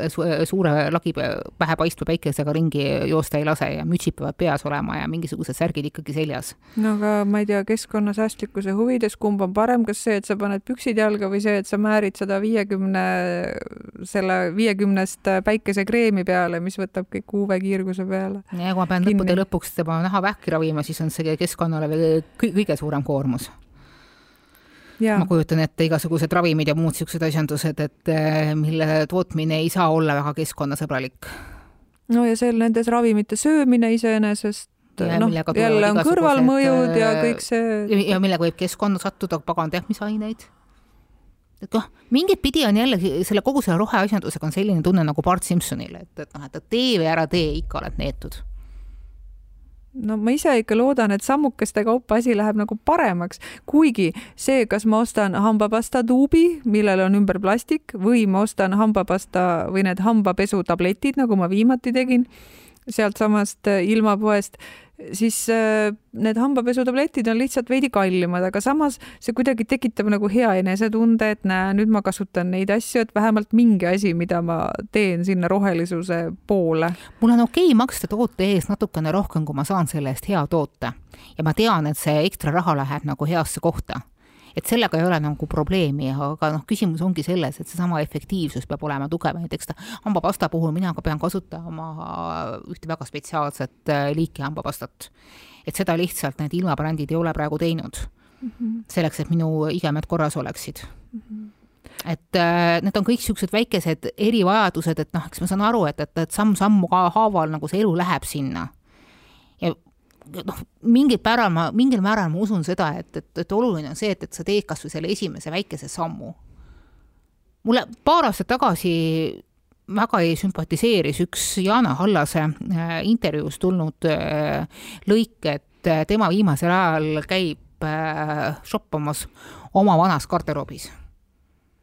suure lagi pähe paistva päikesega ringi joosta ei lase ja mütsid peavad peas olema ja mingisugused särgid ikkagi seljas. no aga ma ei tea, keskkonnasäästlikkuse huvides, kumb on parem, kas see, et sa paned püksid jalga või see, et sa määrid sada viiekümne, selle viiekümnest päikesekreemi peale, mis võtab kõik UV-kiirguse peale? ja kui ma pean lõppude lõpuks tema nahavähki ravima, siis on see keskkonnale veel kõige suurem koormus Ja. ma kujutan ette igasugused ravimid ja muud niisugused asjandused, et eh, mille tootmine ei saa olla väga keskkonnasõbralik. no ja seal nendes ravimite söömine iseenesest noh, jälle on kõrvalmõjud ja eh, kõik see. ja millega võib keskkonda sattuda pagan teab mis aineid. et noh, mingit pidi on jälle selle kogu selle roheasjandusega on selline tunne nagu Bart Simpsonile, et, et noh, et tee või ära tee, ikka oled neetud no ma ise ikka loodan, et sammukeste kaupa asi läheb nagu paremaks, kuigi see, kas ma ostan hambapasta tuubi, millel on ümber plastik või ma ostan hambapasta või need hambapesutabletid, nagu ma viimati tegin sealtsamast ilmapoest siis äh, need hambapesutabletid on lihtsalt veidi kallimad, aga samas see kuidagi tekitab nagu hea enesetunde, et näe, nüüd ma kasutan neid asju, et vähemalt mingi asi, mida ma teen sinna rohelisuse poole. mul on okei okay maksta toote eest natukene rohkem, kui ma saan selle eest hea toote ja ma tean, et see ekstra raha läheb nagu heasse kohta et sellega ei ole nagu probleemi, aga noh, küsimus ongi selles, et seesama efektiivsus peab olema tugev, näiteks hambapasta puhul mina ka pean kasutama ühte väga spetsiaalset äh, liiki hambapastat. et seda lihtsalt need ilmabrändid ei ole praegu teinud mm. -hmm. selleks, et minu igemed korras oleksid mm. -hmm et äh, need on kõik niisugused väikesed erivajadused, et noh, eks ma saan aru, et, et, et samm-sammu haaval nagu see elu läheb sinna. ja noh, mingil määral ma, mingil määral ma usun seda, et, et, et oluline on see, et, et sa teed kas või selle esimese väikese sammu. mulle paar aastat tagasi väga ei sümpatiseeris üks Jana Hallase äh, intervjuus tulnud äh, lõik, et äh, tema viimasel ajal käib shoppamas oma vanas garderoobis.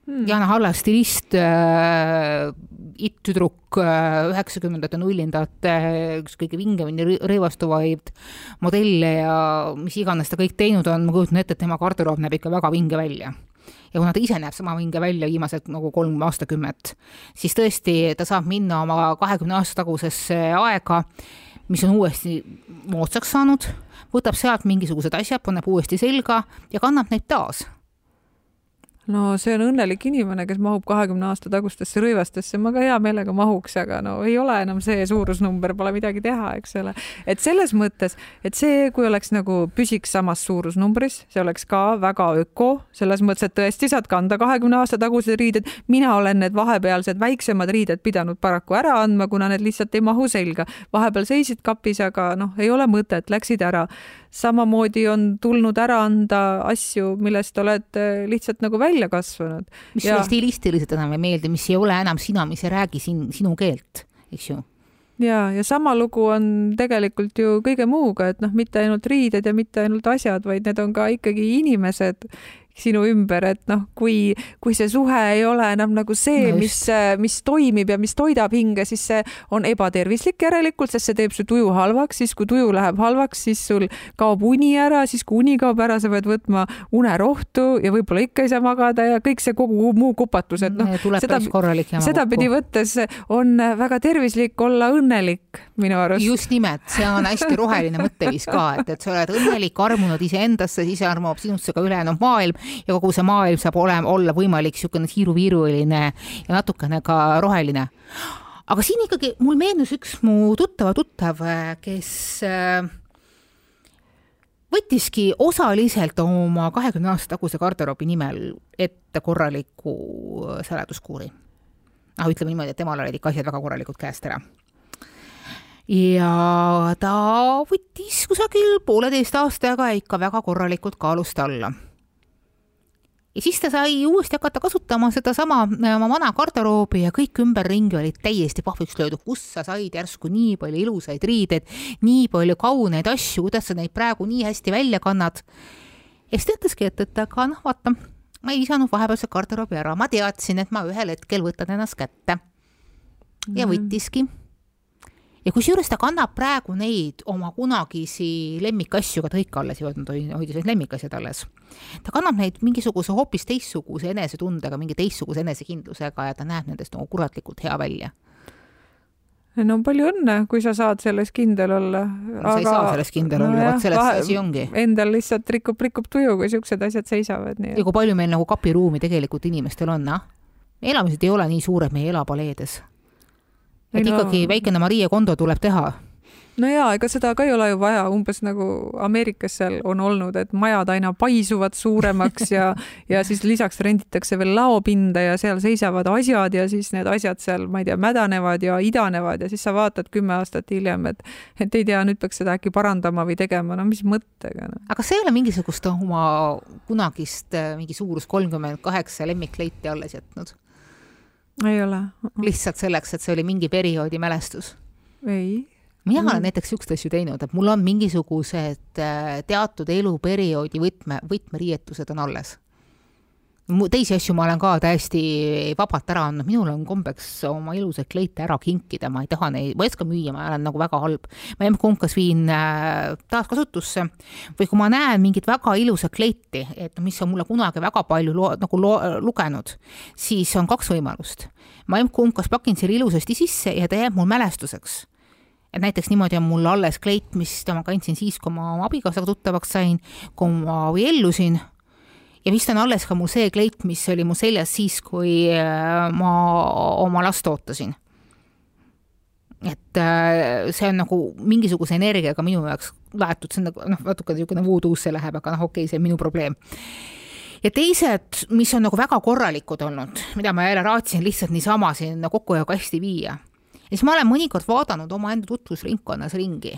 Jana Halla stilist äh,, it-tüdruk äh, üheksakümnendate äh, nullindate üks kõige vingemini rõivastuvaid modelle ja mis iganes ta kõik teinud on, ma kujutan ette, et tema garderoob näeb ikka väga vinge välja. Ja kuna ta ise näeb sama vinge välja viimased nagu kolm aastakümmet, siis tõesti ta saab minna oma kahekümne aasta tagusesse aega, mis on uuesti moodsaks saanud, võtab sealt mingisugused asjad, paneb uuesti selga ja kannab neid taas no see on õnnelik inimene, kes mahub kahekümne aasta tagustesse rõivastesse, ma ka hea meelega mahuks, aga no ei ole enam see suurusnumber, pole midagi teha, eks ole. et selles mõttes, et see, kui oleks nagu püsiks samas suurusnumbris, see oleks ka väga öko, selles mõttes, et tõesti saad kanda kahekümne aasta tagused riided. mina olen need vahepealsed väiksemad riided pidanud paraku ära andma, kuna need lihtsalt ei mahu selga. vahepeal seisid kapis, aga noh, ei ole mõtet, läksid ära samamoodi on tulnud ära anda asju, millest oled äh, lihtsalt nagu välja kasvanud. mis ja... sulle stilistiliselt enam ei meeldi, mis ei ole enam sina, mis ei räägi siin sinu keelt, eks ju ja, ja sama lugu on tegelikult ju kõige muuga, et noh, mitte ainult riided ja mitte ainult asjad, vaid need on ka ikkagi inimesed sinu ümber, et noh, kui, kui see suhe ei ole enam nagu see no, mis, mis toimib ja mis toidab hinge, siis see on ebatervislik järelikult, sest see teeb su tuju halvaks, siis kui tuju läheb halvaks, siis sul kaob uni ära, siis kui uni kaob ära, sa pead võtma unerohtu ja võib-olla ikka ei saa magada ja kõik see kogu muu kupatus, et noh, seda, sedapidi võttes on väga tervislik olla õnnelik minu arust. just nimelt, see on hästi roheline mõtteviis ka, et, et sa oled õnnelik, armunud iseendasse, siis armub sinusse ka ülejäänud maailm ja kogu see maailm saab olema, olla võimalik niisugune siiruviiruline ja natukene ka roheline. aga siin ikkagi mul meenus üks mu tuttava tuttav, kes äh, võttiski osaliselt oma kahekümne aasta taguse garderoobi nimel ette korraliku säleduskuuri. noh, ütleme niimoodi, et temal olid ikka asjad väga korralikult käest ära ja ta võttis kusagil pooleteist aastaga ikka väga korralikult kaalust alla ja siis ta sai uuesti hakata kasutama sedasama äh, oma vana garderoobi ja kõik ümberringi olid täiesti pahviks löödud, kus sa said järsku nii palju ilusaid riideid, nii palju kauneid asju, kuidas sa neid praegu nii hästi välja kannad. ja siis ta ütleski, et, et aga noh, vaata, ma ei visanud vahepealse garderoobi ära, ma teadsin, et ma ühel hetkel võtan ennast kätte. ja mhm. võttiski ja kusjuures ta kannab praegu neid oma kunagisi lemmikasju ka ta ikka alles hoidnud, hoidis need lemmikasjad alles. ta kannab neid mingisuguse hoopis teistsuguse enesetundega, mingi teistsuguse enesekindlusega ja ta näeb nendest nagu kuratlikult hea välja no palju õnne, kui sa saad selles kindel olla. sa ei saa selles kindel no olla, vot selles see asi ongi. Endal lihtsalt rikub, rikub tuju, kui siuksed asjad seisavad. ja kui palju meil nagu kapiruumi tegelikult inimestel on, noh. elamised ei ole nii suured, me ei ela paleedes et no... ikkagi väikene Maria Kondo tuleb teha. No jaa, ega seda ka ei ole ju vaja, umbes nagu Ameerikas seal on olnud, et majad aina paisuvad suuremaks ja, *laughs* ja siis lisaks renditakse veel laopinda ja seal seisavad asjad ja siis need asjad seal, ma ei tea, mädanevad ja idanevad ja siis sa vaatad kümme aastat hiljem, et, et ei tea, nüüd peaks seda äkki parandama või tegema, no mis mõttega no.. aga kas ei ole mingisugust oma kunagist mingi suurus kolmkümmend kaheksa lemmikleiti alles jätnud? Ei ole. lihtsalt selleks, et see oli mingi perioodi mälestus? ei. mina mm. olen näiteks niisuguseid asju teinud, et mul on mingisugused äh, teatud eluperioodi võtme, võtmeriietused on alles teisi asju ma olen ka täiesti vabalt ära andnud, minul on kombeks oma ilusaid kleite ära kinkida, ma ei taha neid, ma ei oska müüa, ma olen nagu väga halb. ma emb-kumb viin äh, taaskasutusse või kui ma näen mingit väga ilusat kleiti, et mis on mulle kunagi väga palju lo, nagu lo, lugenud, siis on kaks võimalust. ma emb-kumb kas pakin selle ilusasti sisse ja ta jääb mul mälestuseks et näiteks niimoodi on mul alles kleit, mis ma kandsin siis, kui ma oma abikaasaga tuttavaks sain, kui ma abiellusin ja vist on alles ka mu see kleit, mis oli mu seljas siis, kui äh, ma oma last ootasin. et äh, see on nagu mingisuguse energiaga minu jaoks laetud, see on nagu noh, natuke niisugune voodoo'sse läheb, aga noh, okei okay,, see on minu probleem ja teised, mis on nagu väga korralikud olnud, mida ma jälle raatsin lihtsalt niisama sinna kokkuhoiukasti viia. ja siis ma olen mõnikord vaadanud omaenda tutvusringkonnas ringi,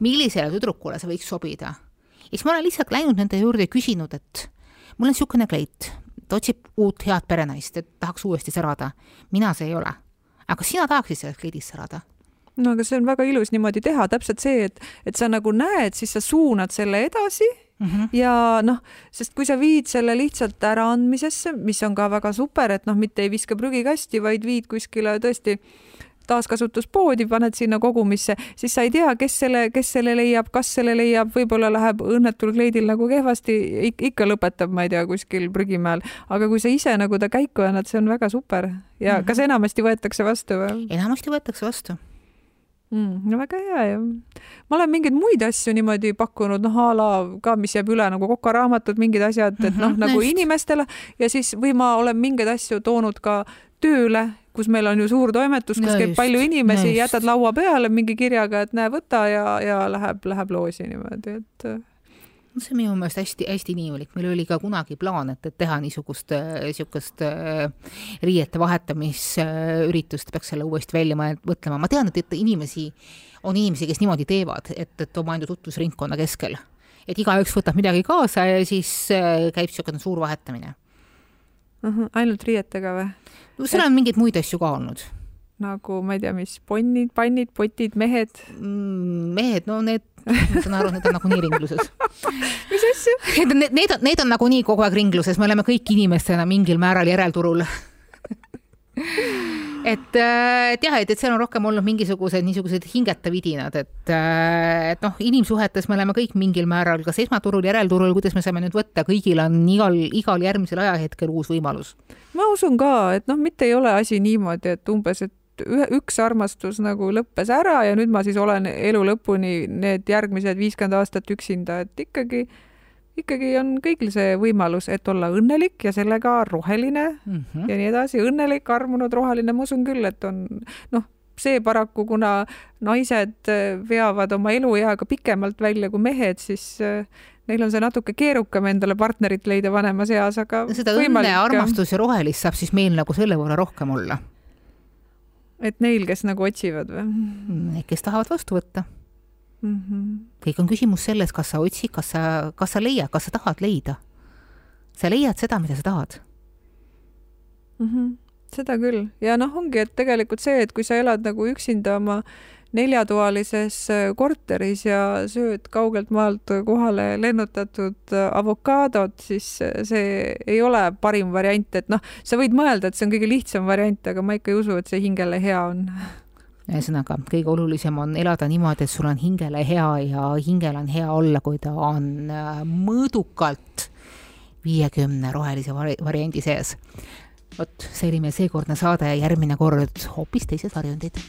millisele tüdrukule see võiks sobida. ja siis ma olen lihtsalt läinud nende juurde ja küsinud, et mul on niisugune kleit, ta otsib uut head perenaist, et tahaks uuesti särada. mina see ei ole. aga sina tahaksid selles kleidis särada? no aga see on väga ilus niimoodi teha, täpselt see, et, et sa nagu näed, siis sa suunad selle edasi mm. -hmm. ja noh, sest kui sa viid selle lihtsalt äraandmisesse, mis on ka väga super, et noh, mitte ei viska prügikasti, vaid viid kuskile tõesti taaskasutuspoodi, paned sinna kogumisse, siis sa ei tea, kes selle, kes selle leiab, kas selle leiab, võib-olla läheb õnnetul kleidil nagu kehvasti, ikka lõpetab, ma ei tea, kuskil prügimäel, aga kui sa ise nagu ta käiku annad, see on väga super ja mm -hmm. kas enamasti võetakse vastu või? enamasti võetakse vastu mm,. no väga hea ju. ma olen mingeid muid asju niimoodi pakkunud, noh a la ka, mis jääb üle nagu kokaraamatud, mingid asjad, et noh, mhm, nagu inimestele ja siis või ma olen mingeid asju toonud ka tööle, kus meil on ju suur toimetus, kus no käib just, palju inimesi, jätad laua peale mingi kirjaga, et näe, võta ja, ja läheb, läheb loosi niimoodi, et no see on minu meelest hästi-hästi inimlik, meil oli ka kunagi plaan, et, et teha niisugust, niisugust äh, riiete vahetamisüritust, peaks selle uuesti välja mõtlema, ma tean, et, et inimesi, on inimesi, kes niimoodi teevad, et, et omaenda tutvusringkonna keskel, et igaüks võtab midagi kaasa ja siis äh, käib niisugune suur vahetamine uh. -huh, ainult riietega või? no seal on mingeid muid asju ka olnud nagu ma ei tea, mis ponnid, pannid, potid, mehed mm,? mehed, no need, ma saan aru, need on nagunii ringluses *laughs* mis asju? Need, need on, need on nagunii kogu aeg ringluses, me oleme kõik inimestena mingil määral järelturul *laughs* et, äh, et jah, et, et seal on rohkem olnud mingisugused niisugused hingeta vidinad, et, äh, et noh, inimsuhetes me oleme kõik mingil määral kas esmaturul, järelturul, kuidas me saame nüüd võtta, kõigil on igal, igal järgmisel ajahetkel uus võimalus. ma usun ka, et noh, mitte ei ole asi niimoodi, et umbes, et ühe, üks armastus nagu lõppes ära ja nüüd ma siis olen elu lõpuni need järgmised viiskümmend aastat üksinda, et ikkagi ikkagi on kõigil see võimalus, et olla õnnelik ja sellega roheline mm -hmm. ja nii edasi, õnnelik, armunud, roheline, ma usun küll, et on noh, see paraku, kuna naised äh, veavad oma elueaga pikemalt välja kui mehed, siis äh, neil on see natuke keerukam endale partnerit leida vanemas eas, aga seda õnne, armastus ja rohelist saab siis meil nagu selle võrra rohkem olla. et neil, kes nagu otsivad või? Need, kes tahavad vastu võtta mm. -hmm. kõik on küsimus selles, kas sa otsid, kas sa, kas sa leiad, kas sa tahad leida. sa leiad seda, mida sa tahad mm. -hmm. seda küll ja noh, ongi, et tegelikult see, et kui sa elad nagu üksinda oma neljatoalises äh, korteris ja sööd kaugelt maalt kohale lennutatud äh, avokaadot, siis äh, see ei ole parim variant, et noh, sa võid mõelda, et see on kõige lihtsam variant, aga ma ikka ei usu, et see hingele hea on *laughs* ühesõnaga, kõige olulisem on elada niimoodi, et sul on hingele hea ja hingel on hea olla, kui ta on äh, mõõdukalt viiekümne rohelise vari variandi sees. vot, see oli meil seekordne saade järgmine kord hoopis teised varjundid.